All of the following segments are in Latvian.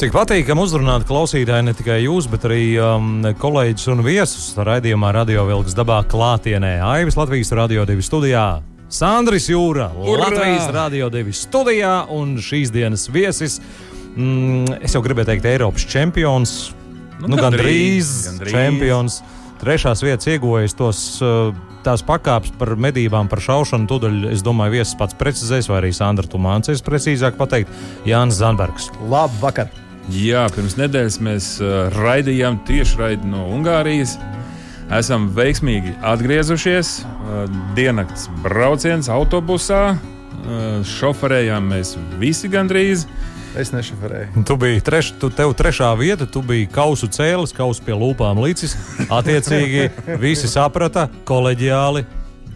Cik patīkami uzrunāt klausītāji ne tikai jūs, bet arī um, kolēģis un viesus raidījumā Radio Vilks dabā klātienē. Aivis Latvijas Radio 2 studijā. Sandris Jūra, Urrā! Latvijas Radio 2 studijā un šīs dienas viesis. Mm, es jau gribēju teikt, Eiropas čempions. Nu, nu, gandrīz, gandrīz, gandrīz. čempions. Trešās vietas iegojis tos, uh, tās pakāpes par medībām, par šaušanu. Tūdaļ, es domāju, viesis pats precizēs, vai arī Sandra Tumāns, precīzāk pateikt, Jānis Zanbergs. Labvakar! Jā, pirms nedēļas mēs uh, raidījām tieši raidi no Ungārijas. Esam veiksmīgi atgriezušies. Uh, diennakts brauciens autobusā. Uh, šoferējām mēs visi gandrīz. Es nešoferēju. Tu biji treš, tu, tev trešā vieta, tu biji kausu cēlis, kausu pie lūpām licis. Attiecīgi, visi saprata, koleģiāli,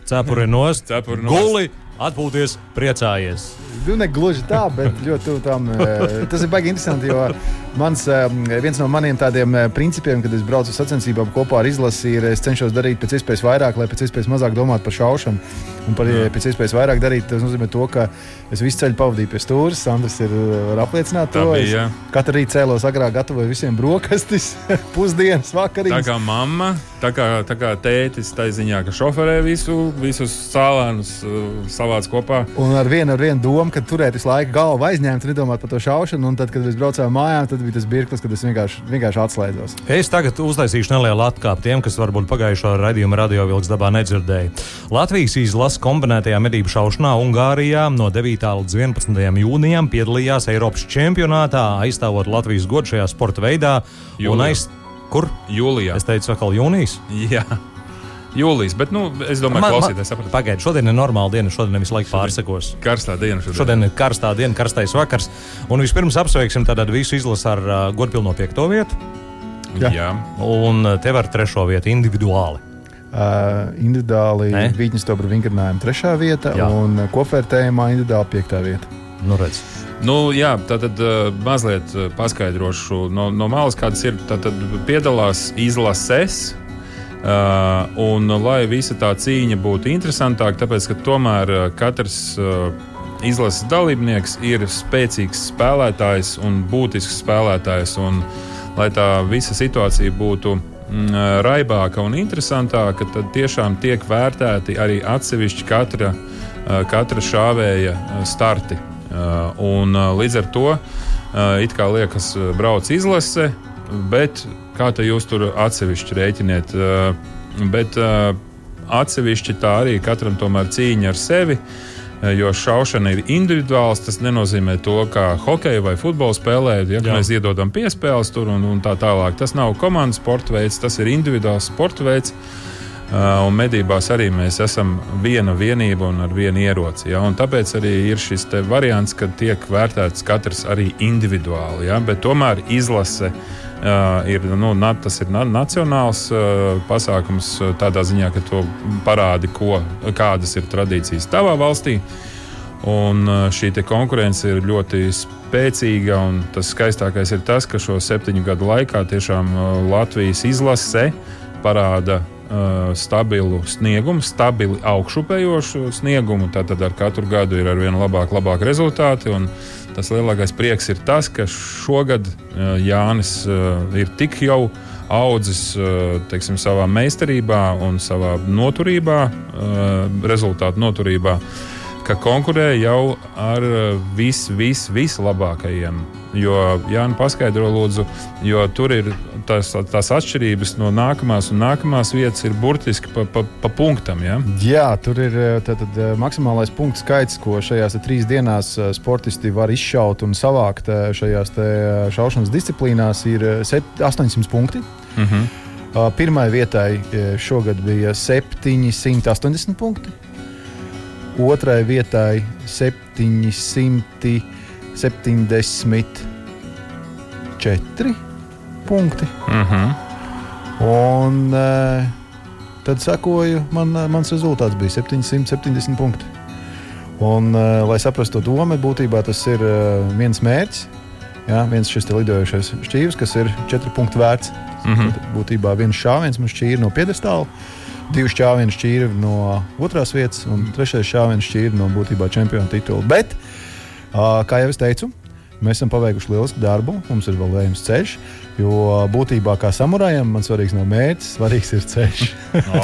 cepuri nost, Cepuri nost. guli, atpūties, priecājies. Nu, ne gluži tā, bet ļoti tuvu tam. eh, Tas ir baigi interesanti, jo mans, eh, viens no maniem tādiem eh, principiem, kad es braucu uz sacensībām kopā ar izlasi, ir es cenšos darīt pēc iespējas vairāk, lai pēc iespējas mazāk domātu par šaušanu. Un par eh, pēc iespējas vairāk darīt, tas nozīmē to, ka es visu ceļu pavadīju pie stūra. Sandrs ir eh, var apliecināt Tā to. bija, jā. Katru rītu cēlos agrāk, gatavoju visiem brokastis, pusdienas, Tā vakariņas. kā mamma, tā kā, tā kā tētis, tā ziņā, ka šoferē visu, visus sālēnus savāc kopā. Un ar vienu, ar vienu domu, ka turēt visu laiku galvu aizņemt, nedomāt par to šaušanu. Un tad, kad mēs braucām mājām, tad bija tas mirklis, kad es vienkārši, vienkārši atslēdzos. Es tagad uztaisīšu nelielu atkāpi tiem, kas varbūt pagājušā raidījuma radio vilks dabā nedzirdēja. Latvijas izlases kombinētajā medību šaušanā Ungārijā no 9. līdz 11. jūnijam piedalījās Eiropas čempionātā, aizstāvot Latvijas godu šajā sporta veidā. Un Jūlijā. aiz... Kur? Jūlijā. Es teicu, atkal jūnijas. Jā. Jūlijas, bet nu, es domāju, ka klausītājs saprot. Pagaidiet, šodien ir normāla diena, šodien nevis laika pārsekos. Karstā diena šodien. Šodien ir karstā diena, karstais vakars. Un vispirms apsveiksim tātad visu izlasi ar uh, godpilno piekto vietu. Jā. Jā. Un uh, tev ar trešo vietu individuāli. Uh, individuāli? Vītņas to vingrinājumu trešā vieta Jā. un uh, kopvērtējumā individuāli piektā vieta. Nu, redz. Nu, jā, tā tad uh, mazliet uh, paskaidrošu no, no malas, kādas ir. Tad piedalās izlases. Uh, un, lai visa tā cīņa būtu interesantāka, tāpēc ka tomēr uh, katrs uh, izlases dalībnieks ir spēcīgs spēlētājs un būtisks spēlētājs. Un, lai tā visa situācija būtu mm, raibāka un interesantāka, tad tiešām tiek vērtēti arī atsevišķi katra, uh, katra šāvēja uh, starti. Uh, Un, līdz ar to it kā liekas, brauc izlase, bet kā te jūs tur atsevišķi rēķiniet? Uh, Bet uh, atsevišķi tā arī katram tomēr cīņa ar sevi. uh, Jo šaušana ir individuāls. Tas nenozīmē to, kā hokeja vai futbola spēlē, ja mēs iedodam piespēles tur un, un tā tālāk. Tas nav komandas sporta veids, tas ir individuāls sporta veids. Un medībās arī mēs esam viena vienība un ar vienu ieroci. Ja? Un tāpēc arī ir šis variants, ka tiek vērtēts katrs arī individuāli. Ja? Bet tomēr izlase ir, nu, na, tas ir na nacionāls pasākums tādā ziņā, ka to parādi, ko, kādas ir tradīcijas tavā valstī. Un šī konkurence ir ļoti spēcīga, tas skaistākais ir tas, ka šo septiņu gadu laikā tiešām Latvijas izlase parāda stabilu sniegumu, stabili augšupējošu sniegumu. Tātad ar katru gadu ir ar vien labāk, labāk rezultāti. Tas lielākais prieks ir tas, ka šogad uh, Jānis uh, ir tik jau audzis uh, teiksim, savā meistarībā un savā noturībā, uh, rezultātu noturībā, ka konkurē jau ar uh, vis, vis, Jo Jānis paskaidro, lūdzu, jo tur ir tās, tās atšķirības no nākamās un nākamās vietas, ir burtiski pa, pa, pa punktam. Ja? Jā, tur ir eh, tātad, eh, maksimālais punktu skaits, ko šajās trīs dienās eh, sportisti var izšaut un savākt šajās šaušanas disciplīnās, ir eh, set- 800 punkti. -huh. Uh, Pirmai vietai šogad bija 780 punkti, otrai vietai 774 punkti. Uh -huh. Un uh, tad sekoju, man, mans rezultāts bija 770 punkti. Un, lai saprastu to domu, būtībā tas ir viens mērķis. Jā, viens šis lidojošais šķīvis, kas ir 4 punktu vērts. Mm -hmm. Tad, būtībā viens šāviens mums šķīra no piedestāla, divi šāvieni šķīra no otrās vietas, un trešais šāviens šķīra no būtībā čempionu titula. Bet, kā jau es teicu, mēs esam paveikuši lielisku darbu, mums ir vēl ejams ceļš. Jo būtībā, kā samurājam, man svarīgs nav mērķis, svarīgs ir ceļš. no.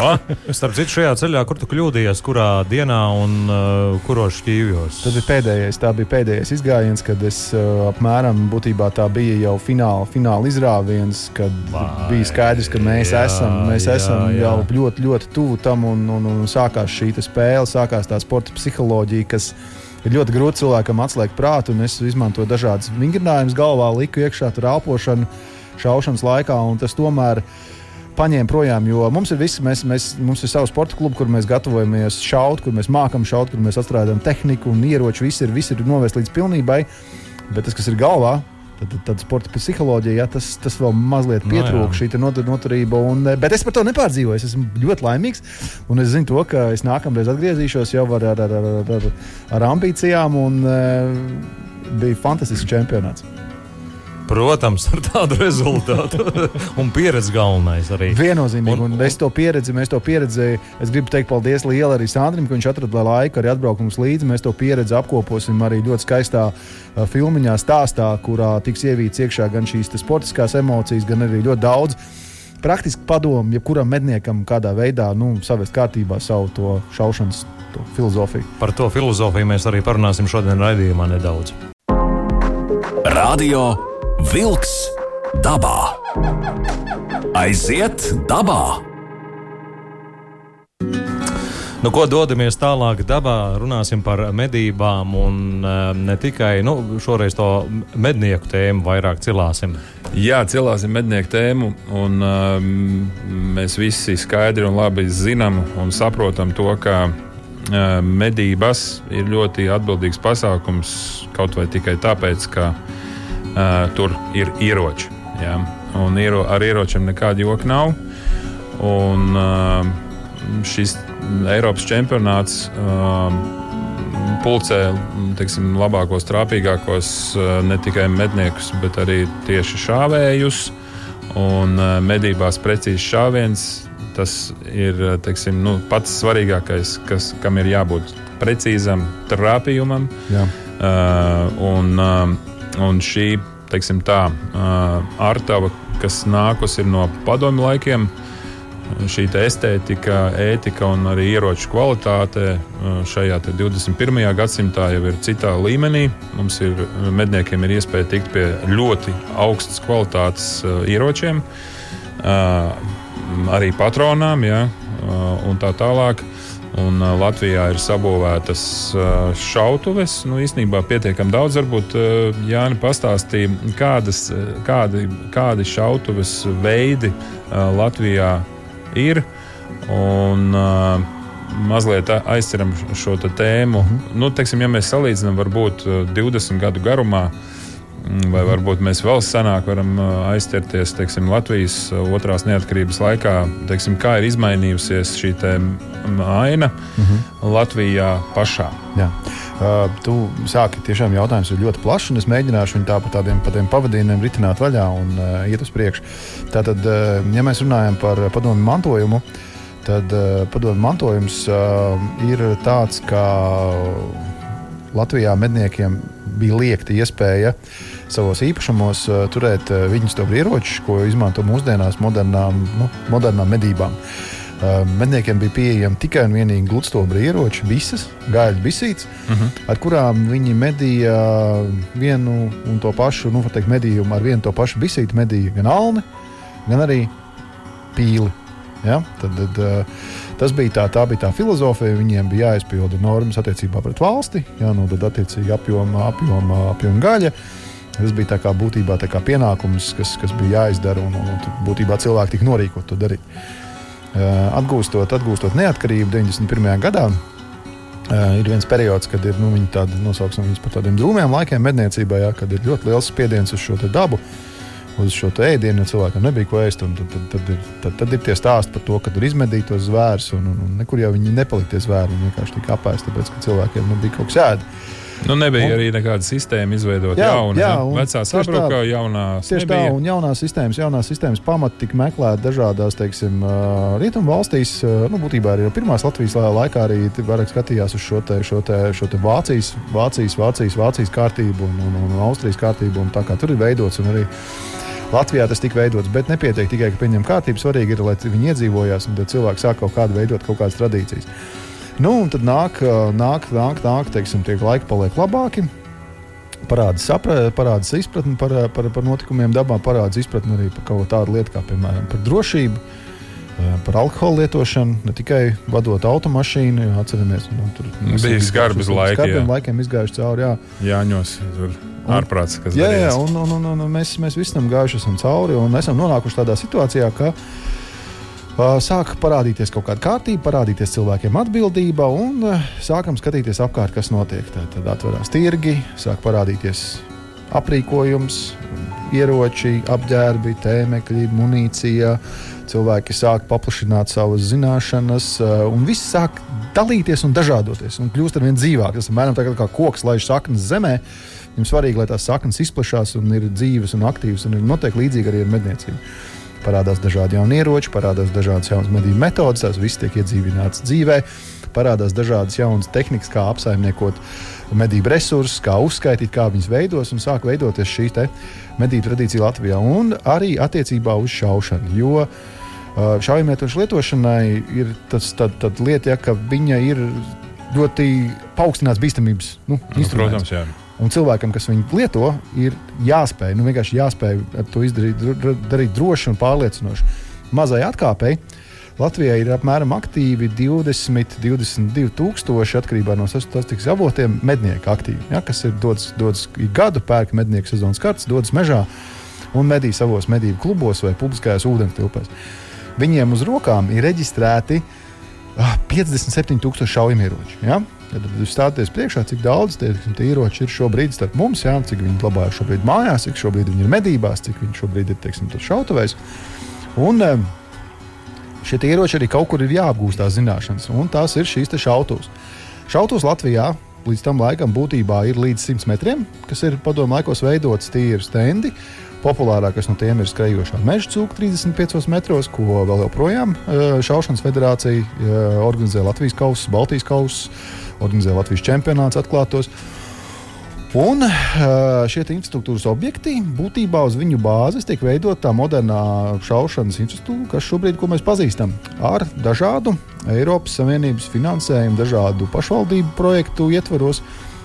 Starp citu, šajā ceļā, kur tu kļūdījies, kurā dienā un uh, kuros šķīvjos? Tas bija pēdējais, tā bija pēdējais izgājiens, kad es uh, apmēram būtībā tā bija jau fināla, fināla izrāviens, kad Vai, bija skaidrs, ka mēs jā, esam, mēs jā, esam jā. jau ļoti, ļoti tuvu tam un, un, un sākās šī spēle, sākās tā sporta psiholoģija, kas ir ļoti grūti cilvēkam atslēgt prātu, un es izmantoju dažādas vingrinājumus galvā, liku iekšā tur elpošanu šaušanas laikā, un tas tomēr paņēma projām. Jo mums ir viss, mēs, mēs, mums ir savs sporta klubs, kur mēs gatavojamies šaut, kur mēs mākam šaut, kur mēs atstrādājam tehniku un ieroči. Viss ir, viss ir novērsts līdz pilnībai. Bet tas, kas ir galvā, tad, tad sporta psiholoģija, ja, tas, tas vēl mazliet pietrūka, no, šī not, noturība. Un, bet es par to nepārdzīvoju. Es esmu ļoti laimīgs. Un es zinu, to, ka es nākamreiz atgriezīšos jau ar, ar, ar, ar, ar, ar ambīcijām. Un, uh, bija fantastisks čempionāts. Protams, ar tādu rezultātu. un pieredzi galvenais arī. Viennozīmīgi. Un, un es to pieredzi, mēs to pieredzi. Es gribu teikt paldies liela arī Sandrim, ka viņš atrada laiku arī atbraukt mums līdzi. Mēs to pieredzi apkoposim arī ļoti skaistā uh, filmiņā, stāstā, kurā tiks ievīts iekšā gan šīs sportiskās emocijas, gan arī ļoti daudz praktiski padomu, jebkuram medniekam, kādā veidā nu, savest kārtībā savu to šaušanas to filozofiju. Par to filozofiju mēs arī parunāsim šodien raidījumā nedaudz. Radio Vilks dabā. Aiziet dabā! Nu, ko dodamies tālāk dabā, runāsim par medībām un um, ne tikai nu, šoreiz to mednieku tēmu vairāk cilāsim. Jā, cilāsim mednieku tēmu, un um, mēs visi skaidri un labi zinām un saprotam to, ka um, medības ir ļoti atbildīgs pasākums kaut vai tikai tāpēc, ka tur ir ieroči. Ja? Un iero, ar ieročiem nekāda joka nav. Un, šis Eiropas čempionāts pulcē teiksim, labākos, trāpīgākos ne tikai medniekus, bet arī tieši šāvējus. Un medībās precīzs šāviens tas ir teiksim, nu, pats svarīgākais, kas, kam ir jābūt precīzam trāpījumam. Jā. Uh, un, uh, Un šī teiksim, tā, ārtava, kas nākusi no padomju laikiem, šī estētika, ētika un arī ieroču kvalitāte šajā 21. gadsimtā jau ir citā līmenī. Mums ir medniekiem ir iespēja tikt pie ļoti augstas kvalitātes ieročiem, arī patronām ja, un tā tālāk. Un uh, Latvijā ir sabūvētas uh, šautuves. Nu, īstenībā pietiekami daudz. Varbūt uh, Jānis pastāstīja, kādas, kādi, kādi šautuves veidi Latvijā ir. Un, mazliet aizceram šo tēmu. -hmm. nu, teiksim, ja mēs salīdzinām, varbūt 20 gadu garumā, Mm, vai varbūt mēs vēl senāk varam uh, aizķerties teiksim, Latvijas uh, otrās neatkarības laikā, teiksim, kā ir izmainījusies šī aina mm -hmm. Latvijā pašā. Jā. Uh, tu sāki tiešām jautājums ir ļoti plašs, un es mēģināšu viņu tā pa tādiem, pa tādiem pavadījumiem ritināt vaļā un uh, iet uz priekšu. Tātad, uh, ja mēs runājam par padomu mantojumu, tad uh, padomu mantojums uh, ir tāds, ka Latvijā medniekiem bija liekta iespēja savos īpašumos uh, turēt uh, viņu stūra ieročus, ko izmanto mūsdienās modernām, nu, modernām medībām. Uh, medniekiem bija pieejami tikai un vienīgi gludstobra ieroči, visas gaļas bisītes, uh mhm. -huh. ar kurām viņi medīja vienu un to pašu, nu, teikt, medījumu ar vienu to pašu bisīti, medīja gan alni, gan arī pīli. Ja? Tad, tad, uh, Tas bija tā, tā bija tā filozofija. Viņiem bija jāizpilda normas attiecībā pret valsti, jānodod attiecīgi apjoma, apjoma, apjoma gaļa. Tas bija tā kā būtībā tā kā pienākums, kas, kas bija jāizdara, un, un, un būtībā cilvēki tika norīkoti to darīt. Uh, atgūstot, atgūstot neatkarību 91. gadā, uh, ir viens periods, kad ir nu, tādi, nosauksim viņus par tādiem drūmiem laikiem medniecībā, ja, kad ir ļoti liels spiediens uz šo dabu. Uz šo ēdienu, jo cilvēkam nebija ko ēst. Tad, tad, tad, ir, tad, tad ir tie stāsti par to, ka tur izmedīja tos zvērus, un, un, un nekur jau viņi nepalika tie zvēri. Viņi vienkārši tika apēsti, tāpēc ka cilvēkiem nebija kaut kas jādara. Nu, nebija un, arī nekāda sistēma izveidota. Jauna, jā, vecā sabruka, jaunā. Tieši nebija. tā, un jaunās sistēmas, jaunās sistēmas pamati tika meklēti dažādās, teiksim, rietumu valstīs. Nu, būtībā arī pirmās Latvijas laikā arī vairāk skatījās uz šo, te, šo, te, šo te Vācijas, Vācijas, Vācijas, Vācijas kārtību un, un, un Austrijas kārtību. Un tā kā tur ir veidots un arī Latvijā tas tika veidots, bet nepietiek tikai, ka pieņem kārtību. Svarīgi ir, lai viņi iedzīvojās un cilvēki sāk kaut kādu veidot kaut kādas tradīcijas. Nu, un tad nāk, nāk, nāk, nāk teiksim, tie laiki paliek labāki. Parādās, parādās izpratne par, par, par notikumiem dabā, parādās izpratne arī par kaut kādu lietu, kā piemēram par drošību, par alkohola lietošanu, ne tikai vadot automašīnu. Jo, atceramies, nu, tur bija skarbs laiki. Skarbiem laikiem izgājuši cauri. Jā, Jāņos. Tur ārprāts, kas jā, jā, un, un, un, un mēs, mēs visi tam gājuši esam cauri un esam nonākuši tādā situācijā, ka uh, sāk parādīties kaut kāda kārtība, parādīties cilvēkiem atbildība un uh, sākam skatīties apkārt, kas notiek. Tad, tad atverās tirgi, sāk parādīties aprīkojums, ieroči, apģērbi, tēmekļi, munīcija. Cilvēki sāk paplašināt savas zināšanas, uh, un viss sāk dalīties un dažādoties. Un kļūst ar vien dzīvāk. Tas ir mēram tā kā koks laiž saknes zemē. Viņam svarīgi, lai tās saknes izplatās un ir dzīves un aktīvas, un ir noteikti līdzīgi arī ar medniecību. Parādās dažādi jauni ieroči, parādās dažādas jaunas medību metodes, tās viss tiek iedzīvināts dzīvē, parādās dažādas jaunas tehnikas, kā apsaimniekot medību resursus, kā uzskaitīt, kā viņas veidos, un sāk veidoties šī medību tradīcija Latvijā un arī attiecībā uz šaušanu. Jo šaujamietrošu lietošanai ir tas tad, tad lieta, ja, ka viņa ir ļoti paaugstināts bīstamības nu, nu, instruments. Protams, jā. Un cilvēkam, kas viņu lieto, ir jāspēj, nu, vienkārši jāspēj to izdarīt, darīt droši un pārliecinoši. Mazai atkāpēji Latvijā ir apmēram aktīvi 20, 22 tūkstoši atkarībā no statistikas avotiem mednieku aktīvi, ja, kas ir dodas, dodas gadu pērk mednieku sezonas kartes, dodas mežā un medī savos medību klubos vai publiskajās ūdenstilpēs. Viņiem uz rokām ir reģistrēti 57 tūkstoši šaujamieroči. Ja? Tad jūs stāties priekšā, cik daudz tie, tie ieroči ir šobrīd starp mums, jā, cik viņi glabājas šobrīd mājās, cik šobrīd viņi ir medībās, cik viņi šobrīd ir teiksim, šautavējs. Un eh, šie ieroči arī kaut kur ir jāapgūst tās zināšanas, un tās ir šīs šautavas. Šautavas Latvijā līdz tam laikam būtībā ir līdz 100 metriem, kas ir padomu laikos veidots tīri stendi. Populārākais no tiem ir skrejošā meža cūka 35 metros, ko vēl joprojām eh, Šaušanas federācija eh, organizē Latvijas kausa, Baltijas kausa organizē Latvijas čempionāts atklātos. Un šie infrastruktūras objekti būtībā uz viņu bāzes tiek veidota tā modernā šaušanas infrastruktūra, kas šobrīd mēs pazīstam ar dažādu Eiropas Savienības finansējumu, dažādu pašvaldību projektu ietvaros,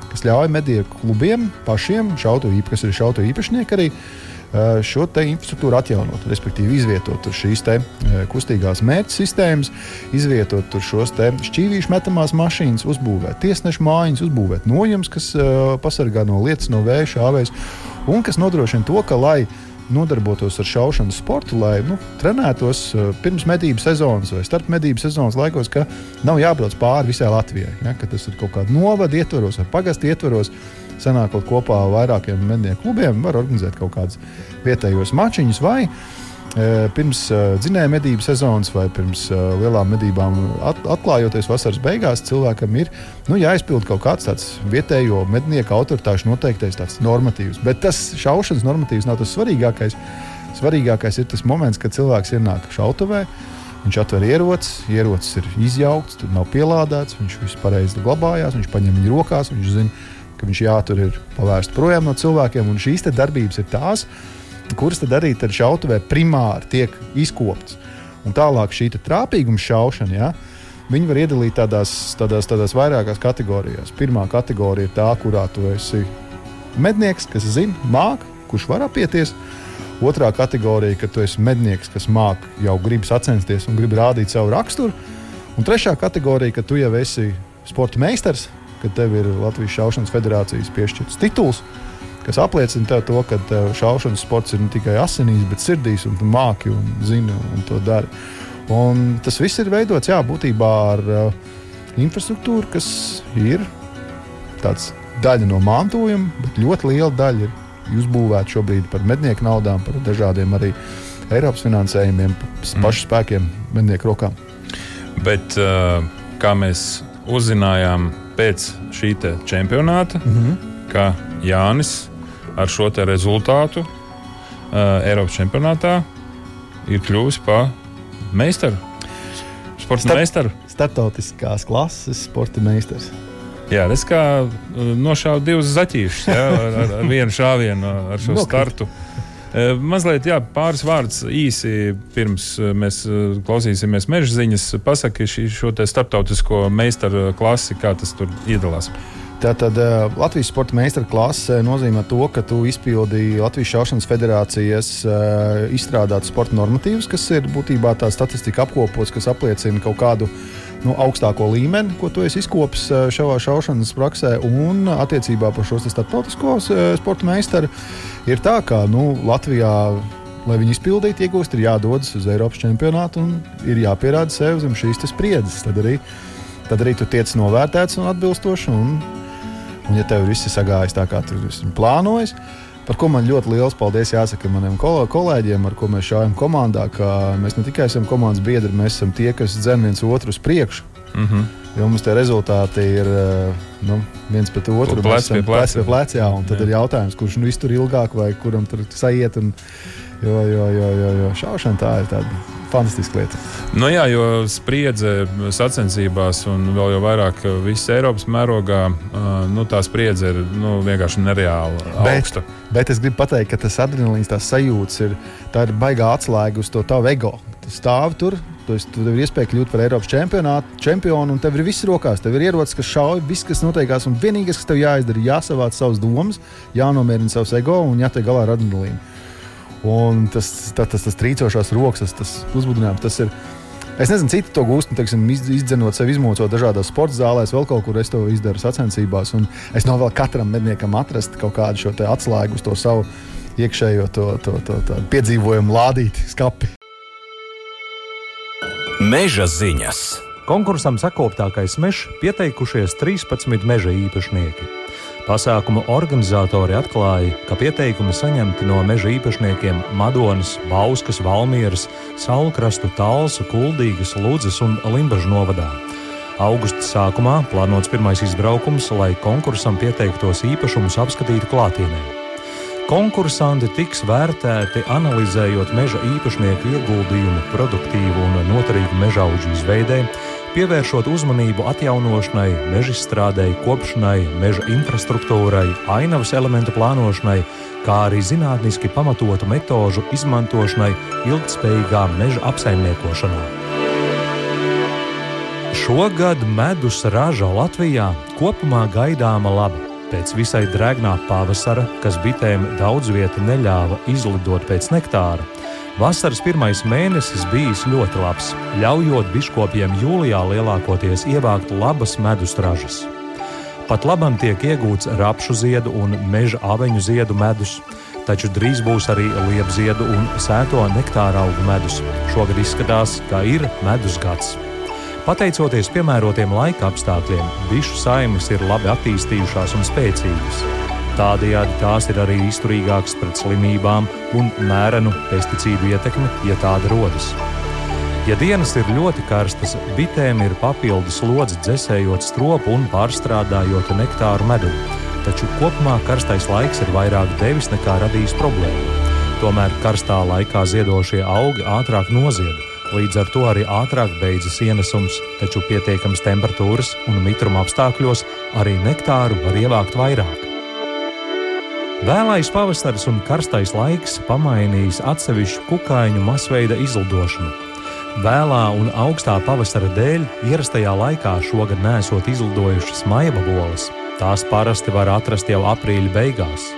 kas ļauj mednieku klubiem pašiem, šautu, kas ir šautu īpašnieki arī Eh, šo infrastruktūru atjaunot, respektīvi izvietot šīs eh, kustīgās mērķa sistēmas, izvietot šos šķīvīšu metamās mašīnas, uzbūvēt tiesnešu mājiņas, uzbūvēt nojumus, kas uh, pasargā no lietas, no vēja, šāvēs, un kas nodrošina to, ka, lai nodarbotos ar šaušanas sportu, lai nu, trenētos pirms medību sezonas vai starp medību sezonas laikos, ka nav jābrauc pāri visai Latvijai. Ja, tas ir kaut kāda novada ietvaros vai pagastu ietvaros sanākot kopā vairākiem mednieku klubiem, var organizēt kaut kādus vietējos mačiņus vai e, pirms uh, dzinēja medību sezonas vai pirms uh, lielām medībām at, atklājoties vasaras beigās, cilvēkam ir nu, jāizpild kaut kāds tāds vietējo mednieku autoritāšu noteiktais normatīvs. Bet tas šaušanas normatīvs nav tas svarīgākais. Svarīgākais ir tas moments, kad cilvēks ienāk šautavē. Viņš atver ieroci, ierocis ir izjaukts, tur nav pielādēts, viņš visu pareizi glabājās, viņš paņem viņu rokās, viņš zina, ka viņš jātur ir pavērst projām no cilvēkiem. Un šīs darbības ir tās, kuras tad arī tad šautavē primāri tiek izkoptas. Un tālāk šī trāpīguma šaušana. Ja, Viņi var iedalīt tādās, tādās, tādās vairākās kategorijās. Pirmā kategorija ir tā, kurā tu esi mednieks, kas zina, māca, kurš var apieties. Otrā kategorija, ka tu esi mednieks, kas māca, jau grib sacensties un grib rādīt savu raksturu. Un trešā kategorija, ka tu jau esi sporta meistars, ka tev ir Latvijas Šaušanas federācijas piešķirts tituls, kas apliecina to, ka šaušanas sports ir ne tikai asinīs, bet sirdīs, un tu māki un zini un to dari. Un tas viss ir veidots jā, būtībā ar uh, infrastruktūru, kas ir daļa no mantojuma, bet ļoti liela daļa ir uzbūvēti šobrīd par mednieku naudām, par dažādiem arī Eiropas finansējumiem, mm. pašu spēkiem, mednieku rokām. Bet uh, kā mēs uzzinājām pēc šī čempionāta, mm -hmm. ka Jānis ar šo rezultātu uh, Eiropas čempionātā ir kļuvis par meistaru. Sporta Start, meistaru. Startautiskās klases sporta meistars. Jā, es kā nošāvu divus zaķīšus ar, ar, ar vienu šāvienu, ar šo Nokrīt. startu. Mazliet jā, pāris vārdus īsi pirms mēs klausīsimies meža ziņas. Pasaki šī, šo starptautisko meistaru klasi, kā tas tur iedalās. Tātad Latvijas sporta meistara klase nozīmē to, ka tu izpildīji Latvijas Šaušanas federācijas izstrādātu sporta normatīvus, kas ir būtībā tā statistika apkopots, kas apliecina kaut kādu nu, augstāko līmeni, ko tu esi izkopis šajā šaušanas praksē. Un attiecībā par šo starptautisko sporta meistaru ir tā, ka nu, Latvijā lai viņi izpildītu, iegūst, ir jādodas uz Eiropas čempionātu un ir jāpierāda sev zem šīs spriedzes. Tad arī, tad arī tu tiec novērtēts un atbilstoši. Un, un ja tev viss ir sagājis tā, kā tu plānoji, par ko man ļoti liels paldies jāsaka maniem kolēģiem, ar ko mēs šājam komandā, ka mēs ne tikai esam komandas biedri, mēs esam tie, kas dzen viens otru uz priekšu. Mm -hmm. Jo mums tie rezultāti ir eh, nu, viens pret otru. Plec pie pleca. Plec, jā, tad jā. ir jautājums, kurš nu iztur ilgāk vai kuram tur sajiet. Un, jo, jo, jo, jo, jo šaušana tā ir tāda fantastiska lieta. Nu jā, jo spriedze sacensībās un vēl jau vairāk visas Eiropas mērogā, nu, tā spriedze ir nu, vienkārši nereāli augsta. Bet, bet es gribu pateikt, ka tas adrenalīns, tās sajūtas ir, ir baigā atslēga uz to tavu ego. Tu stāvi tur, tu, esi, tu tev ir iespēja kļūt par Eiropas čempionu, un tev ir viss rokās. Tev ir ierocis, kas šauj, viss, kas notiekās, un vienīgais, kas tev jāizdara, ir jāsavāc savas domas, jānomierina savs ego un jātiek galā ar adrenalīnu. Un tas, tas, tas, tas trīcošās rokas, tas, tas uzbudinājums, tas ir. Es nezinu, citi to gūst, nu, teiksim, izdzenot sevi, izmocot dažādās sporta zālēs, vēl kaut kur es to izdaru sacensībās. Es novēlu katram medniekam atrast kaut kādu šo atslēgu uz to savu iekšējo to, to, to, to piedzīvojumu lādīti, skapi. Meža ziņas. Konkursam sakoptākais mežs pieteikušies 13 meža īpašnieki. Pasākuma organizatori atklāja, ka pieteikumi saņemti no meža īpašniekiem Madonas, Bauskas, Valmieras, Saulkrastu, Talsu, Kuldīgas, Ludzas un Limbažu novadā. Augusta sākumā plānots pirmais izbraukums, lai konkursam pieteiktos īpašumus apskatītu klātienē. Konkursanti tiks vērtēti analizējot meža īpašnieku ieguldījumu produktīvu un noturīgu meža augu izveidē, pievēršot uzmanību atjaunošanai, meža izstrādei, kopšanai, meža infrastruktūrai, ainavas elementu plānošanai, kā arī zinātniski pamatotu metožu izmantošanai ilgspējīgā meža apsaimniekošanā. Šogad medus raža Latvijā kopumā gaidāma laba. Pēc visai drēgnā pavasara, kas bitēm daudz vieta neļāva izlidot pēc nektāra, Vasaras pirmais mēnesis bijis ļoti labs, ļaujot biškopiem jūlijā lielākoties ievākt labas medus ražas. Pat labam tiek iegūts rapšu ziedu un meža aveņu ziedu medus, taču drīz būs arī liepziedu un sēto nektāra augu medus. Šogad izskatās, ka ir medus gads. Pateicoties piemērotiem laika apstākļiem, bišu saimes ir labi attīstījušās un spēcīgas. Tādējādi tās ir arī izturīgākas pret slimībām un mērenu pesticīdu ietekmi, ja tāda rodas. Ja dienas ir ļoti karstas, bitēm ir papildus lodzi dzēsējot stropu un pārstrādājot nektāru medumu, taču kopumā karstais laiks ir vairāk devis nekā radījis problēmu. Tomēr karstā laikā ziedošie augi ātrāk nozied, līdz ar to arī ātrāk beidzas ienesums, taču pietiekamas temperatūras un mitruma apstākļos arī nektāru var ievākt vairāk. Vēlais pavasaris un karstais laiks pamainījis atsevišķu kukaiņu masveida izlidošanu. Vēlā un augstā pavasara dēļ ierastajā laikā šogad nesot izlidojušas maivaboles. Tās parasti var atrast jau aprīļa beigās.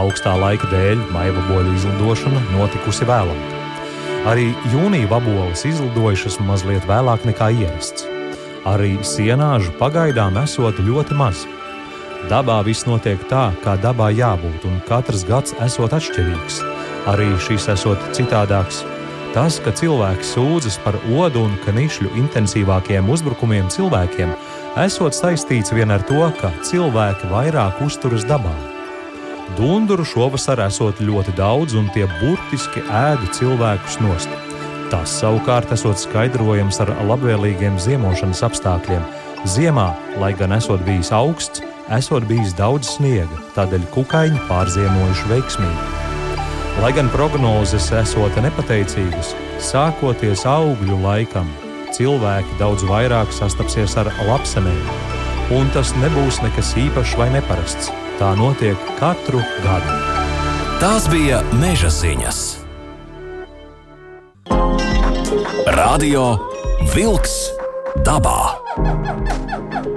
Augstā laika dēļ maivaboļu izlidošana notikusi vēlāk. Arī jūnija vaboles izlidojušas mazliet vēlāk nekā ierasts. Arī sienāžu pagaidām esot ļoti maz. Dabā viss notiek tā, kā dabā jābūt, un katrs gads esot atšķirīgs. Arī šis esot citādāks. Tas, ka cilvēks sūdzas par odu un knišļu intensīvākiem uzbrukumiem cilvēkiem, esot saistīts vien ar to, ka cilvēki vairāk uzturas dabā. Dunduru šovasar esot ļoti daudz, un tie burtiski ēda cilvēkus nost. Tas savukārt esot skaidrojams ar labvēlīgiem ziemošanas apstākļiem. Ziemā, lai gan esot bijis augsts, esot bijis daudz sniega, tādēļ kukaiņi pārziemojuši veiksmīgi. Lai gan prognozes esot nepateicīgas, sākoties augļu laikam, cilvēki daudz vairāk sastapsies ar lapsenēm, un tas nebūs nekas īpašs vai neparasts. Tā notiek katru gadu. Tās bija meža ziņas. Radio Wolks dabā.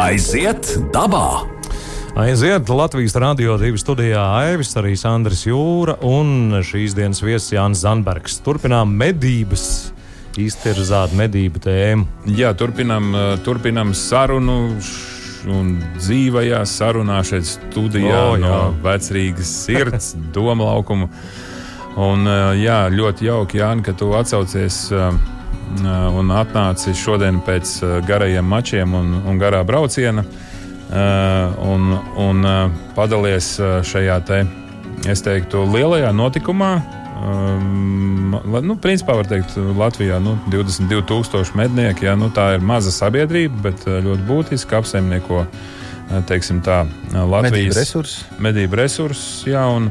Aiziet dabā! Aiziet Latvijas Rādio 2 studijā Aivis, arī Sandrs Jūra un šīs dienas viesis Jānis Zanbergs. Turpinām medības, iztirzāt medību tēmu. Jā, turpinām, turpinām sarunu un dzīvajā sarunā šeit studijā O, jā. no vecrīgas sirds, doma laukuma. Un, jā, ļoti jauki, Jāni, ka tu atsaucies un atnāci šodien pēc garajiem mačiem un, un garā brauciena. Un, un padalies šajā te, es teiktu, lielajā notikumā. Nu, principā var teikt, Latvijā nu, 22,000 mednieki. Jā, nu, tā ir maza sabiedrība, bet ļoti būtiski apsaimnieko tā, Latvijas Medību resursi. medību resursus. Jā, un,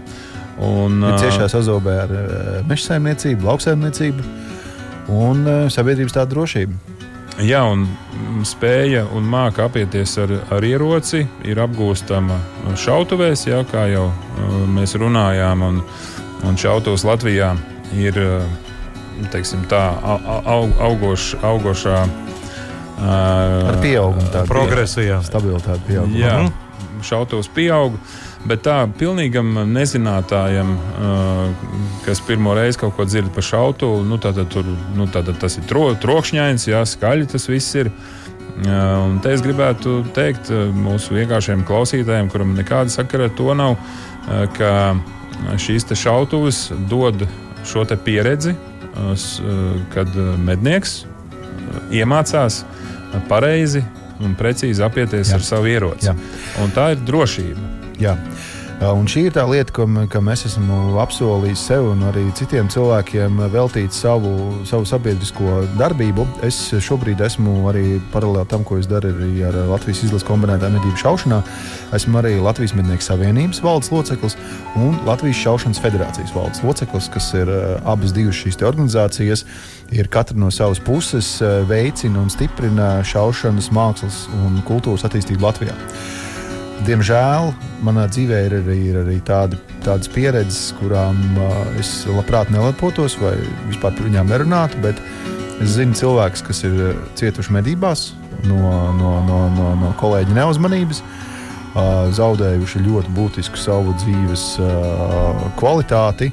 un, Ir ciešā sazobē ar meža saimniecību, lauksaimniecību un eh, sabiedrības tādu drošību. Jā, un spēja un māca apieties ar, ar ieroci ir apgūstama šautuvēs, jā, kā jau uh, mēs runājām. Un, un šautavs Latvijā ir uh, teiksim, tā, au, augoš, augošā Ar uh, pieaugumu tādu Progresijā. stabilitāti pieaug. Jā, Mhm. šautavs pieaug. Bet tā pilnīgam nezinātājam, uh, kas pirmo reizi kaut ko dzird par šautuvu, nu, tad, tur, nu, tad tas ir tro, trokšņains, jā, skaļi tas viss ir. Uh, un te es gribētu teikt uh, mūsu vienkāršiem klausītājiem, kuram nekāda sakara ar to nav, ka šīs te šautavas dod šo pieredzi, kad mednieks iemācās pareizi un precīzi apieties Jā. ar savu ieroci. Jā. Un tā ir drošība. Jā. Un šī ir tā lieta, ko, ka mēs esam apsolījuši sev un arī citiem cilvēkiem veltīt savu, savu sabiedrisko darbību. Es šobrīd esmu arī paralēli tam, ko es daru arī ar Latvijas izlases kombinētā medību šaušanā. Esmu arī Latvijas Mednieku Savienības valdes loceklis un Latvijas Šaušanas federācijas valdes loceklis, kas ir abas divas šīs organizācijas. Ir katra no savas puses veicina un stiprina šaušanas mākslas un kultūras attīstību Latvijā. Diemžēl manā dzīvē ir arī, ir arī tādi, tādas pieredzes, kurām uh, es labprāt nelepotos vai vispār par viņām nerunātu. Bet es zinu cilvēkus, kas ir cietuši medībās no, no, no, no, no kolēģa neuzmanības, uh, zaudējuši ļoti būtisku savu dzīves uh, kvalitāti.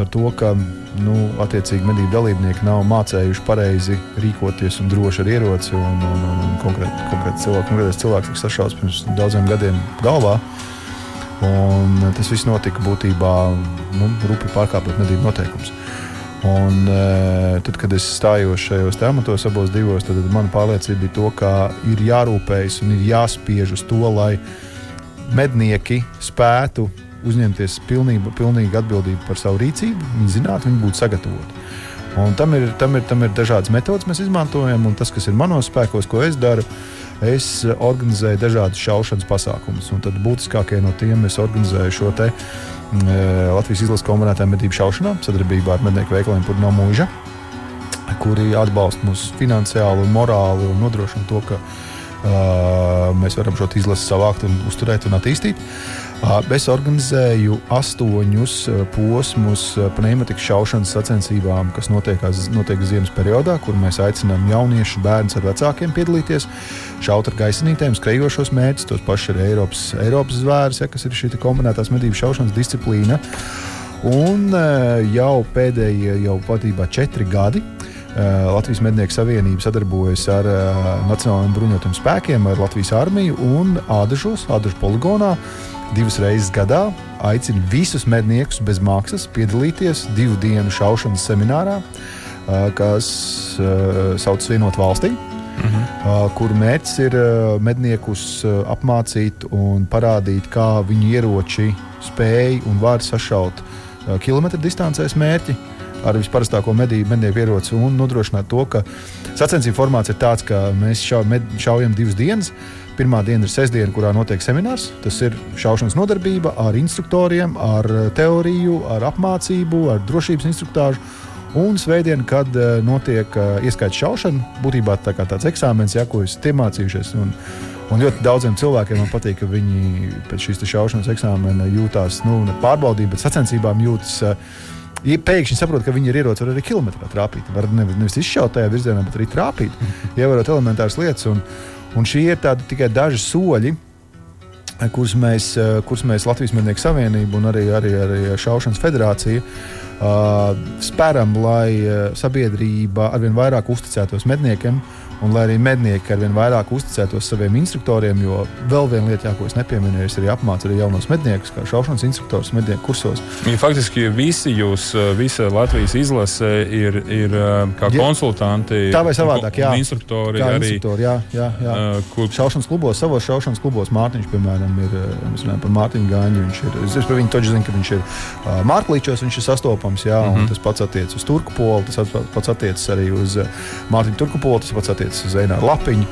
Ar to, ka nu, attiecīgi medību dalībnieki nav mācējuši pareizi rīkoties un droši ar ieroci. Un, un, un, un konkrēti konkrēt cilvēks, konkrētais cilvēks tika sašauts pirms daudziem gadiem galvā. Un tas viss notika būtībā nu, rupi pārkāpjot medību noteikumus. Un, e, tad, kad es stājos šajos tematos, abos divos, tad mana pārliecība bija, to, ka ir jārūpējas un ir jāspiež uz to, lai mednieki spētu uzņemties pilnību, pilnīgu atbildību par savu rīcību. Viņi zinātu, viņi būtu sagatavoti. Un tam ir, tam, ir, tam ir dažādas metodas, mēs izmantojam, un tas, kas ir manos spēkos, ko es daru, es organizēju dažādas šaušanas pasākumus. Tad būtiskākie no tiem es organizēju šo te, mm, Latvijas izlases kombinētā medību šaušanā sadarbībā ar mednieku veikaliem Purno mūža, kuri atbalsta mūs finansiāli morāli un nodrošina to, ka mēs varam šo izlasi savākt, un uzturēt un attīstīt. Es organizēju astoņus posmus pneimatikas šaušanas sacensībām, kas notiek, notiek ziemas periodā, kur mēs aicinām jauniešus, bērnus ar vecākiem piedalīties, šaut ar gaisinītēm, skrejošos mērķus, tos pašus ir Eiropas, Eiropas zvērs, ja, kas ir šī kombinētās medību šaušanas disciplīna. Un jau pēdējie, jau patiesībā četri gadi. Uh, Latvijas Mednieku Savienība sadarbojas ar uh, Nacionālajiem bruņotajiem spēkiem, ar Latvijas armiju un Ādažos, Ādažu poligonā. Divas reizes gadā aicina visus medniekus bez maksas piedalīties divu dienu šaušanas seminārā, uh, kas uh, sauc Vienot valstī. mhm. uh, kur mērķis ir uh, medniekus uh, apmācīt un parādīt, kā viņu ieroči spēj un var sašaut uh, kilometru distancēs mērķi ar visparastāko medību, mednieku ieroci un nodrošināt to, ka sacensību formāts ir tāds, ka mēs šau, med, šaujam divas dienas. Pirmā diena ir sestdiena, kurā notiek seminārs. Tas ir šaušanas nodarbība ar instruktoriem, ar teoriju, ar apmācību, ar drošības instruktāžu. Un svētdiena, kad uh, notiek uh, ieskaits šaušana, būtībā tā kā tāds eksāmenis, ja, ko esat iemācījušies. Un, un ļoti daudziem cilvēkiem man patīk, ka viņi pēc šīs šaušanas eksāmena jūtas nu, ne pārbaudījumi, bet sacensībām jūtas. Uh, Ja pēkšņi saprot, ka viņi ir ieroci, var arī kilometrā trāpīt. Var nevis, nevis izšaut tajā virzienā, bet arī trāpīt, ievērot elementāras lietas. Un, un šie ir tādi tikai daži soļi, kurus mēs, kurus mēs Latvijas Mednieku Savienība un arī, arī, arī Šaušanas federācija uh, spēram, lai sabiedrība arvien vairāk uzticētos medniekiem un lai arī mednieki ar vien vairāk uzticētos saviem instruktoriem, jo vēl viena lieta, jā, ko es nepieminēju, ir arī apmācīt arī jaunos medniekus, kā šaušanas instruktors mednieku kursos. Ja, faktiski visi jūs, visa Latvijas izlase ir, ir kā ja, konsultanti. Tā vai savādāk, jā. Instruktori kā arī. Instruktori, jā, jā, jā. Kur... Šaušanas klubos, savos šaušanas klubos Mārtiņš, piemēram, ir, mēs runājam par Mārtiņu Gāņu, viņš ir, es par viņu toģi zinu, ka viņš ir Mārklīčos, viņš ir sastopams, jā, mm -hmm. tas pats attiec uz Turku polu, tas pats attiec arī uz Mārtiņu Turku polu, tas pats attiec attiecas uz Eināru Lapiņu.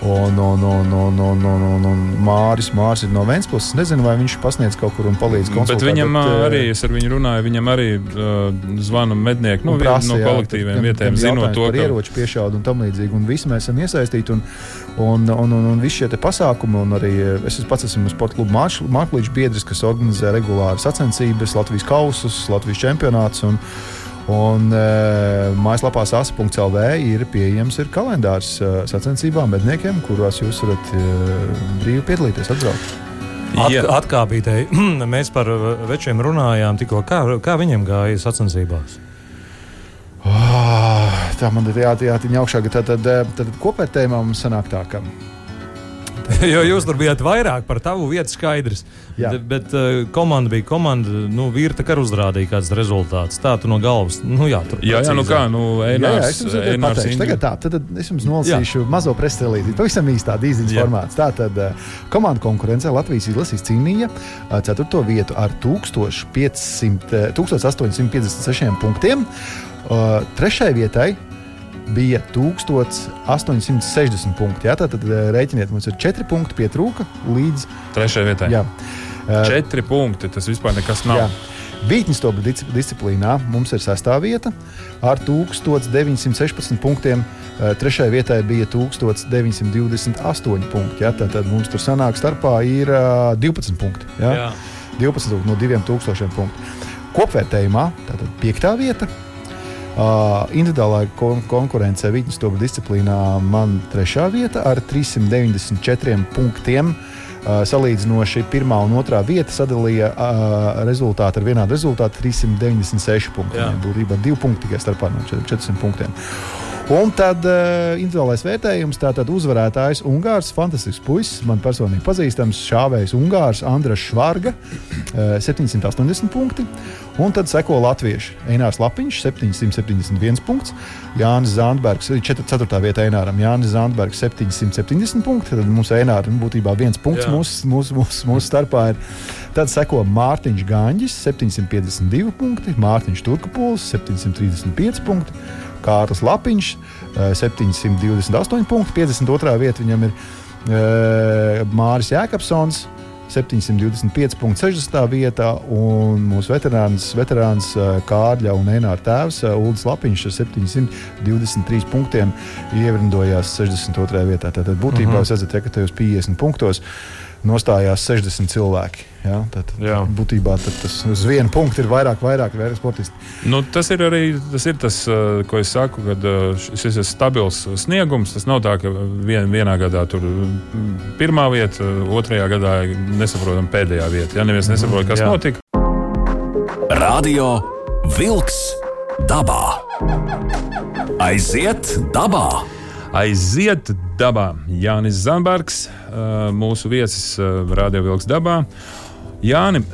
Un, un, un, un, un, un, un, un Māris, Māris ir no Vēncpilsnes. Nezinu, vai viņš pasniedz kaut kur un palīdz konsultēt. Bet viņam bet, arī, es ar viņu runāju, viņam arī uh, zvana mednieki nu, prasa, no kolektīviem vietējiem, zinot to, ka ieroču piešaudu un tam līdzīgi. Un visi mēs esam iesaistīti. Un, un, un, un, un visi šie pasākumi, un arī es pats esmu sporta kluba Mākslīča biedrs, kas organizē regulāri sacensības, Latvijas kausus, Latvijas čempionāts. Un, e, mājaslapā sasa.clv ir pieejams ir kalendārs e, sacensībām medniekiem, kuros jūs varat e, brīvi piedalīties, atbraukt. At, atkāpītēji, mēs par večiem runājām tikko. Kā, kā viņiem gāja sacensībās? Oh, tā man ir jātiņa augšā, ka tad, tad, tad kopvērtējumā mums sanāk tā, ka jo jūs tur bijāt vairāk par tavu vietu skaidrs. Jā. Bet, bet uh, komanda bija komanda. Nu, Vīrta kā uzrādīja kāds rezultāts. Tā tu no galvas. Nu, jā, tur jā, jā, nu kā, nu, Einārs, jā, jā, Einārs pateikšu, tagad tā, tad, tad es jums nolasīšu jā. mazo prestelīti. Pavisam īstā dīziņas formāts. Tā tad uh, komanda konkurencē Latvijas izlasīs cīnīja uh, ceturto vietu ar 1500, uh, 1856 punktiem. Uh, trešai vietai bija 1860 punkti. Jā, tad, tad eh, rēķiniet, mums ir 4 punkti pietrūka līdz 3 vietai. Jā. 4 uh, punkti tas vispār nekas nav. Jā. Vītņstopa disciplīnā mums ir sastāvā vieta ar 1916 punktiem. Eh, trešajā vietā bija 1928 punkti. Ja? Tad, mums tur sanāk starpā ir 12 punkti. Ja? Jā. 12 no 2000 punktu. Kopvērtējumā tātad piektā vieta Uh, individuālā kon konkurencē vidus stūra disciplīnā man trešā vieta ar 394 punktiem. Uh, salīdzinoši pirmā un otrā vieta sadalīja uh, rezultātu ar vienādu rezultātu - 396 punkti. Būtībā divi punkti tikai starpā no 400 punktiem. Un tad uh, individuālais vērtējums, tātad uzvarētājs Ungārs, fantastisks puisis, man personīgi pazīstams, šāvējs Ungārs, Andrēs Švārga, uh, 780 punkti. Un tad seko latvieši. Einārs Lapiņš, 771 punkts, Jānis Zandbergs, 4. vietā Eināram, Jānis Zandbergs, 770 punkti. Tad mums Eināram būtībā viens punkts mūsu mūs, mūs, mūs starpā ir. Tad seko Mārtiņš Gāņģis, 752 punkti, Mārtiņš Turkapols, 735 punkti. Kārlis Lapiņš, 728 eh, punkti, 52. vietā viņam ir eh, Māris Jēkabsons. 725,60 vietā, un mūsu veterāns, veterāns eh, Kārļa un Enāra tēvs Ulris Lapiņš ar 723 punktiem ievrindojās 62. vietā. Tātad būtībā uh -huh. redzat, ja, ka tajos 50 punktos nostājās 60 cilvēki. Ja? Tad, Jā. būtībā tad tas uz vienu punktu ir vairāk, vairāk, vairāk sportisti. Nu, tas ir arī tas, ir tas, uh, ko es saku, kad uh, šis ir stabils sniegums. Tas nav tā, ka vien, vienā gadā tur mm, pirmā vieta, otrajā gadā nesaprotam pēdējā vieta. Ja neviens nesaprot, kas Jā. notika. Radio Vilks dabā. Aiziet dabā! Aiziet dabā! Jānis Zambergs, uh, mūsu viesis Radio Vilks dabā. Jāni,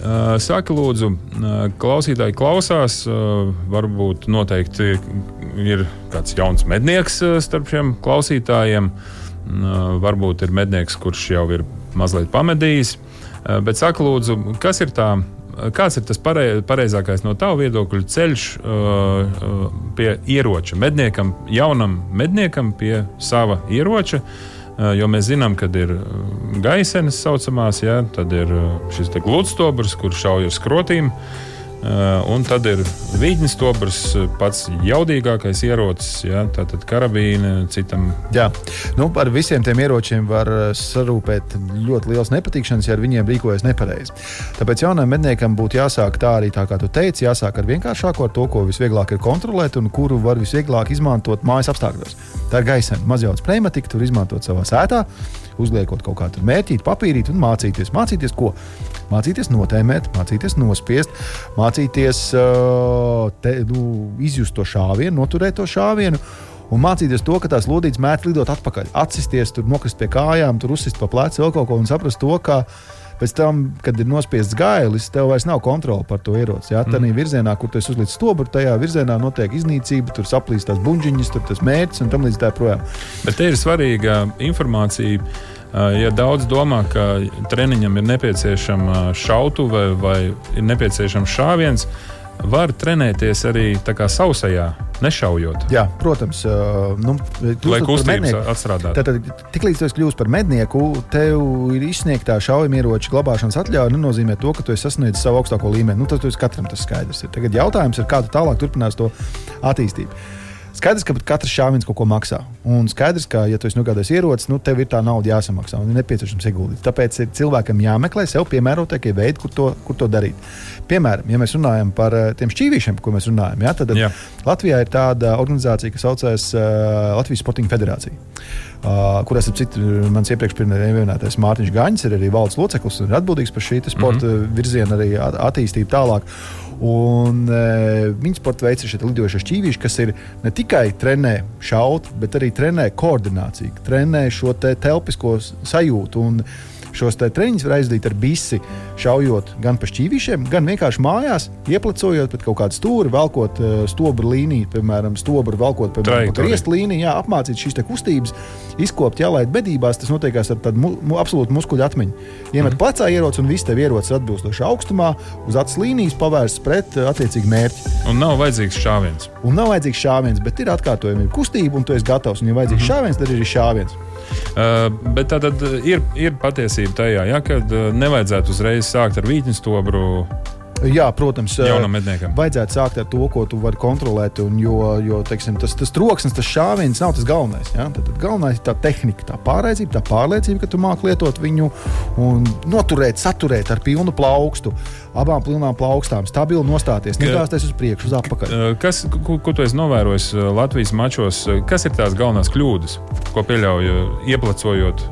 saka, lūdzu, klausītāji klausās, varbūt noteikti ir kāds jauns mednieks starp šiem klausītājiem. Varbūt ir mednieks, kurš jau ir mazliet pamedījis. Bet saka, lūdzu, kas ir tā kāds ir tas pareizākais no tava viedokļa ceļš uh, pie ieroča? Medniekam, jaunam medniekam pie sava ieroča. Uh, jo mēs zinām, ka ir gaisenes saucamās, ja, tad ir šis gludstobrs, kurš šauj ar skrotīm. Uh, un tad ir vīģņu stobrs, pats jaudīgākais ierocis, ja, tātad karabīna citam. Jā, nu, ar visiem tiem ieročiem var eh, sarūpēt ļoti liels nepatikšanas, ja ar viņiem rīkojas nepareizi. Tāpēc jaunam medniekam būtu jāsāk tā arī, tā kā tu teici, jāsāk ar vienkāršāko, ar to, ko visvieglāk ir kontrolēt un kuru var visvieglāk izmantot mājas apstākļos. Tā ir gaisma, mazjauts pneimatika, tur izmantot savā sētā uzliekot kaut kādu mērķītu, papīrīti un mācīties. Mācīties ko? Mācīties notēmēt, mācīties nospiest, mācīties uh, te, nu, izjust to šāvienu, noturēt to šāvienu. Un mācīties to, ka tās lodītes mēdz lidot atpakaļ, atsisties, tur nokrist pie kājām, tur uzsist pa plecu vēl kaut ko un saprast to, ka pēc tam, kad ir nospiests gailis, tev vairs nav kontrole par to ieroci. Jā, tā mm. virzienā, kur tu uzliec stobru, tajā virzienā notiek iznīcība, tur saplīst tās buļģiņas, tur tas mērķis un tam līdz tā projām. Bet te ir svarīga informācija Ja daudz domā, ka treniņam ir nepieciešama šautuve vai ir nepieciešams šāviens, var trenēties arī sausajā, nešaujot. Jā, protams, nu, lai kustības atstrādātu. Tad, tiklīdz tu kļūsi par mednieku, tev ir izsniegtā šaujamieroča glabāšanas atļauja. Nenozīmē to, ka tu esi sasniedzis savu augstāko līmeni. Nu, tas, tas katram tas skaidrs ir. Tagad jautājums ir, kā tu tālāk turpinās to attīstību. Skaidrs, ka katrs šāviens kaut ko maksā. Un skaidrs, ka, ja tu esi nogādājis ieroci, nu, tev ir tā nauda jāsamaksā un ir nepieciešams ieguldīt. Tāpēc ir cilvēkam jāmeklē sev piemērotākie veidi, kur to, kur to darīt. Piemēram, ja mēs runājam par uh, tiem šķīvīšiem, par ko mēs runājam, ja, tad jā. Latvijā ir tāda organizācija, kas saucas uh, Latvijas Sporting Federācija. Uh, kurās ir cits, mans iepriekš minētais Mārtiņš Gaņš, ir arī valdes loceklis un ir atbildīgs par šī sporta mm -hmm. virziena arī attīstību tālāk. Un, e, viņa sporta veids ir šie lidojošie šķīvīši, kas ir ne tikai trenē šaut, bet arī trenē koordināciju, trenē šo te telpisko sajūtu. Un, šos treniņus var aizdīt ar bisi, šaujot gan pa šķīvīšiem, gan vienkārši mājās, ieplecojot pret kaut kādu stūri, velkot uh, stobru līniju, piemēram, stobru velkot pa griestu līniju, jā, apmācīt šīs kustības, izkopt, jālaid medībās. Tas notiekās ar tādu mu, mu, absolūtu muskuļu atmiņu. Iemet mm. plecā ieroci un viss tev ierocis atbilstoši augstumā, uz acis līnijas pavērsts pret uh, attiecīgu mērķi. Un nav vajadzīgs šāviens. Un nav vajadzīgs šāviens, bet ir atkārtojama kustība, un tu esi gatavs. Un, ja vajadzīgs mm -hmm. šāviens, tad ir šāviens. Uh, bet tā tad ir, ir patiesība tajā, ja, ka uh, nevajadzētu uzreiz sākt ar vītņu stobru Jā, protams, medniekam. Vajadzētu sākt ar to, ko tu vari kontrolēt. Un, jo, jo teiksim, tas, tas troksnis, tas šāviens nav tas galvenais. Ja? Tad, tad galvenais ir tā tehnika, tā pārliecība, tā pārliecība, ka tu māki lietot viņu un noturēt, saturēt ar pilnu plaukstu. Abām pilnām plaukstām, stabili nostāties, negāzties uz priekšu, uz atpakaļ. Kas, ko, ko tu esi novērojis Latvijas mačos? Kas ir tās galvenās kļūdas, ko pieļauj ieplecojot?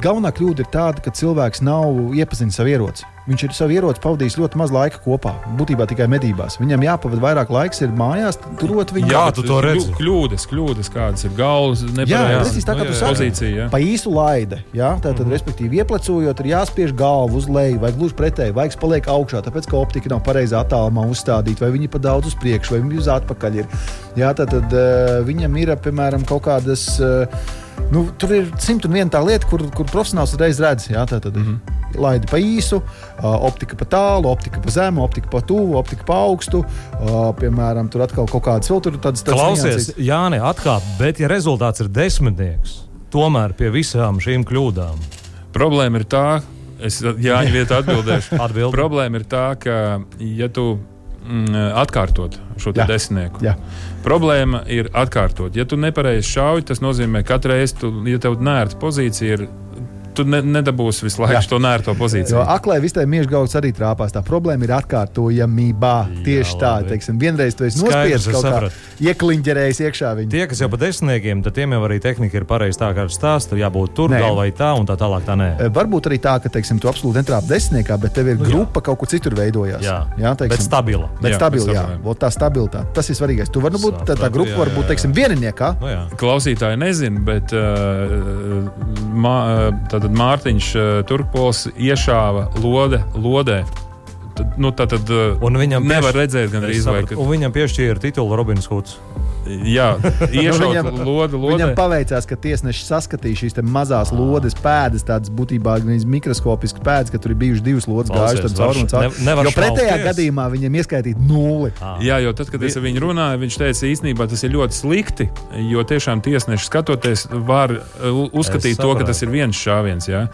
Galvenā kļūda ir tāda, ka cilvēks nav iepazinis savu ieroci. Viņš ir savu ieroci pavadījis ļoti maz laika kopā. Būtībā tikai medībās. Viņam jāpavada vairāk laiks, ir mājās, turot viņu. Jā, tu to redzi. Kļūdas, kļūdas kādas ir galvas, nepareizas tā, kā tu saki. Pozīcija, jā. Pa īsu laide. Jā, tātad, mm -hmm. respektīvi, ieplecojot, ir jāspiež galvu uz leju vai gluži pretēji. Vaigs paliek augšā, tāpēc, ka optika nav pareizā attālumā uzstādīta, vai viņi pa daudz uz priekšu, vai viņi uz atpakaļ ir. Jā, tātad uh, viņam ir, piemēram, kaut kādas. Uh, Nu, tur ir simt un viena tā lieta, kur, kur profesionāls reiz redz. Jā, tā tad mm -hmm. laidi pa īsu, optika pa tālu, optika pa zemu, optika pa tuvu, optika pa augstu. Piemēram, tur atkal kaut kādas vēl tādas lietas. Klausies, Jā, ne atkāp, bet ja rezultāts ir desmitnieks, tomēr pie visām šīm kļūdām. Problēma ir tā, es Jāņa vietā atbildēšu. Problēma ir tā, ka ja tu atkārtot šo desmitnieku. Jā. Problēma ir atkārtot. Ja tu nepareizi šauji, tas nozīmē, ka katru reizi, ja tev nērta pozīcija ir tu ne, nedabūsi visu laiku Jā. to nērto pozīciju. Jo aklai visai miežgauts arī trāpās. Tā problēma ir atkārtojamībā. Jā, Tieši tā, teiksim, vienreiz tu esi nospiedis kaut kā iekliņģerējis iekšā viņu. Tie, kas jau pa desmitniekiem, tad tiem jau arī tehnika ir pareizi tā, kā stāsta, jābūt tur nē. galvai tā un tā tālāk. Tā nē. E, varbūt arī tā, ka, teiksim, tu absolūti netrāpi desmitniekā, bet tev ir nu, grupa jā. kaut kur citur veidojās. Jā, jā teiksim, bet stabila. Bet jā, stabila, jā. jā. Tā stabilitāte, tas ir svarīgais. Tu vari būt, tā, tā grupa var būt, teiksim, vieniniekā. Nu, Klausītāji nezin, bet uh, mā, tad tad Mārtiņš uh, Turkpols iešāva lode, lodē. Nu, tā tad uh, viņam nevar pieš... redzēt, gan arī izvairīties. Viņam piešķīra titulu Robins Hoods. Jā, iešaut viņam, lodu, lodē. viņam paveicās, ka tiesneši saskatīja šīs te mazās lodes pēdas, tādas būtībā mikroskopiskas pēdas, ka tur ir bijušas divas lodes gājušas cauri un cauri. ne- nevar Jo pretējā šausties. gadījumā viņam ieskaitīja nulli. Jā, jo tad, kad es ar viņu runāju, viņš teica, īstenībā tas ir ļoti slikti. Jo tiešām tiesneši skatoties, var uh, uzskatīt to, ka tas ir viens šāviens. Jā.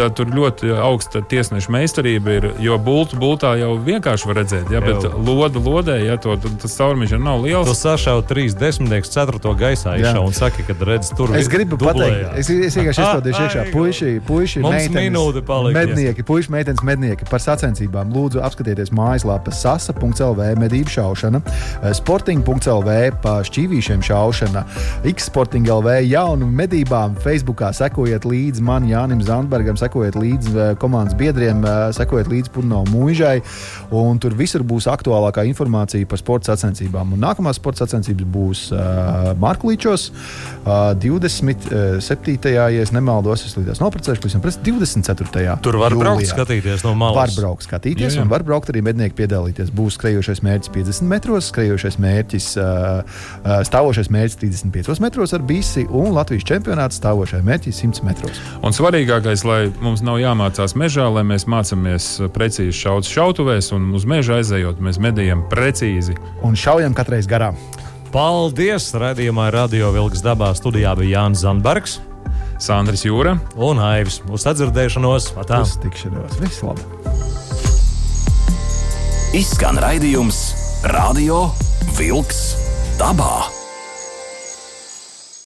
Tad tur ļoti augsta tiesneša meistarība ir. Jo bultu bultā jau vienkārši var redzēt, jā, bet lodu lodē, ja to, tad tas caurumš jau nav Tu liels. sašauji trīs desmitnieks, ceturto gaisā Jā. izšauji un saki, ka redz tur Es gribu dublējās. pateikt, es, es vienkārši izstādīšu iekšā. Ai, Puiši, puiši, meitenes, palika. mednieki, puiši, meitenes, mednieki par sacensībām. Lūdzu, apskatieties mājaslapā sasa.lv medību šaušana, eh, sporting.lv pa šķīvīšiem šaušana, x-sporting.lv jaunu medībām. Facebookā sekojiet līdzi man, Jānim Zandbergam, sekojiet līdzi eh, komandas biedriem, eh, sekojiet līdzi Purno mūžai. Un tur visur būs aktuālākā informācija par sporta sacensībām. Un nākamās sporta sacensības būs uh, Marklīčos uh, 27. ja nemaldos, es līdz noprecēšu, pavisam pēc 24. Tur var braukt, jūlijā. skatīties no malas. Var braukt, skatīties, Jā, jā. un var braukt arī mednieki piedalīties. Būs skrejošais mērķis 50 metros, skrejošais mērķis, uh, stāvošais mērķis 35 metros ar bisi, un Latvijas čempionāts stāvošais mērķis 100 metros. Un svarīgākais, lai mums nav jāmācās mežā, lai mēs mācāmies precīzi šaut šautuvēs un uz meža aizejot, mēs medījam precīzi. Un šaujam katreiz garām. Paldies! Radījumā Radio Vilks dabā studijā bija Jānis Zandbergs Sandrs Jūra. un Aivis. Uz sadzirdēšanos! Atā. Uz tikšanos! Viss labi! Izskan raidījums Radio Vilks dabā.